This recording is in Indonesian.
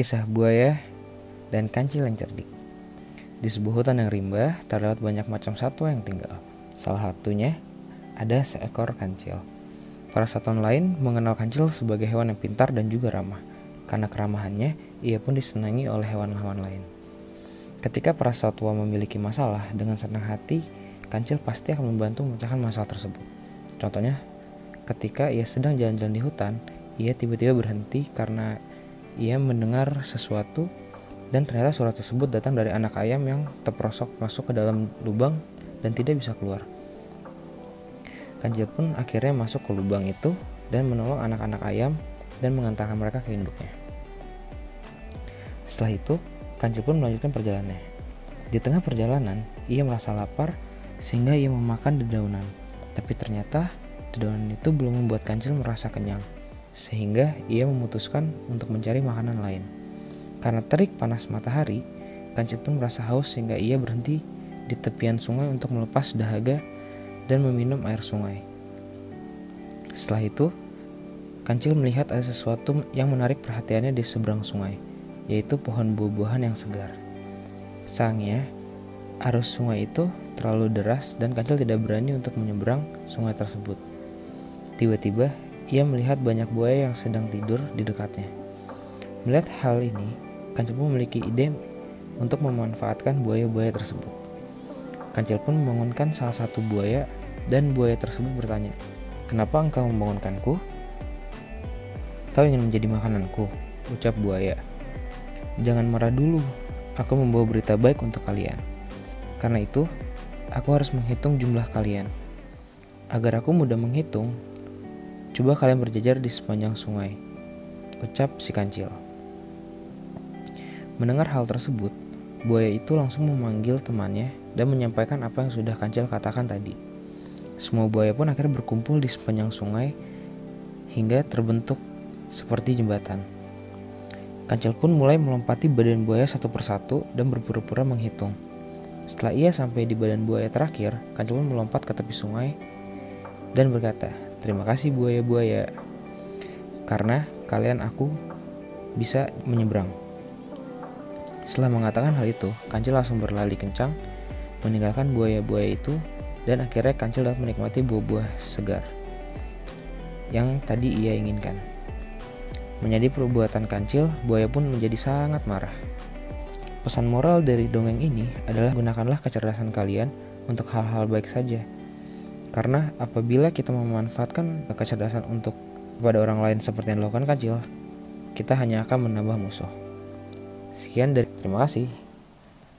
Kisah buaya dan kancil yang cerdik. Di sebuah hutan yang rimba, terdapat banyak macam satwa yang tinggal. Salah satunya ada seekor kancil. Para satwa lain mengenal kancil sebagai hewan yang pintar dan juga ramah. Karena keramahannya, ia pun disenangi oleh hewan-hewan lain. Ketika para satwa memiliki masalah, dengan senang hati, kancil pasti akan membantu memecahkan masalah tersebut. Contohnya, ketika ia sedang jalan-jalan di hutan, ia tiba-tiba berhenti karena ia mendengar sesuatu dan ternyata suara tersebut datang dari anak ayam yang terperosok masuk ke dalam lubang dan tidak bisa keluar. Kancil pun akhirnya masuk ke lubang itu dan menolong anak-anak ayam dan mengantarkan mereka ke induknya. Setelah itu, Kancil pun melanjutkan perjalanannya. Di tengah perjalanan, ia merasa lapar sehingga ia memakan dedaunan. Tapi ternyata dedaunan itu belum membuat Kancil merasa kenyang sehingga ia memutuskan untuk mencari makanan lain. Karena terik panas matahari, Kancil pun merasa haus sehingga ia berhenti di tepian sungai untuk melepas dahaga dan meminum air sungai. Setelah itu, Kancil melihat ada sesuatu yang menarik perhatiannya di seberang sungai, yaitu pohon buah-buahan yang segar. Sayangnya, arus sungai itu terlalu deras dan Kancil tidak berani untuk menyeberang sungai tersebut. Tiba-tiba, ia melihat banyak buaya yang sedang tidur di dekatnya. Melihat hal ini, Kancil pun memiliki ide untuk memanfaatkan buaya-buaya tersebut. Kancil pun membangunkan salah satu buaya dan buaya tersebut bertanya, Kenapa engkau membangunkanku? Kau ingin menjadi makananku, ucap buaya. Jangan marah dulu, aku membawa berita baik untuk kalian. Karena itu, aku harus menghitung jumlah kalian. Agar aku mudah menghitung, Coba kalian berjajar di sepanjang sungai, ucap si kancil. Mendengar hal tersebut, buaya itu langsung memanggil temannya dan menyampaikan apa yang sudah kancil katakan tadi. Semua buaya pun akhirnya berkumpul di sepanjang sungai hingga terbentuk seperti jembatan. Kancil pun mulai melompati badan buaya satu persatu dan berpura-pura menghitung. Setelah ia sampai di badan buaya terakhir, Kancil pun melompat ke tepi sungai dan berkata, Terima kasih buaya-buaya karena kalian aku bisa menyeberang. Setelah mengatakan hal itu, Kancil langsung berlari kencang meninggalkan buaya-buaya itu dan akhirnya Kancil dapat menikmati buah-buah segar yang tadi ia inginkan. Menjadi perbuatan Kancil, buaya pun menjadi sangat marah. Pesan moral dari dongeng ini adalah gunakanlah kecerdasan kalian untuk hal-hal baik saja karena apabila kita memanfaatkan kecerdasan untuk kepada orang lain seperti yang dilakukan kecil, kita hanya akan menambah musuh. Sekian dari terima kasih.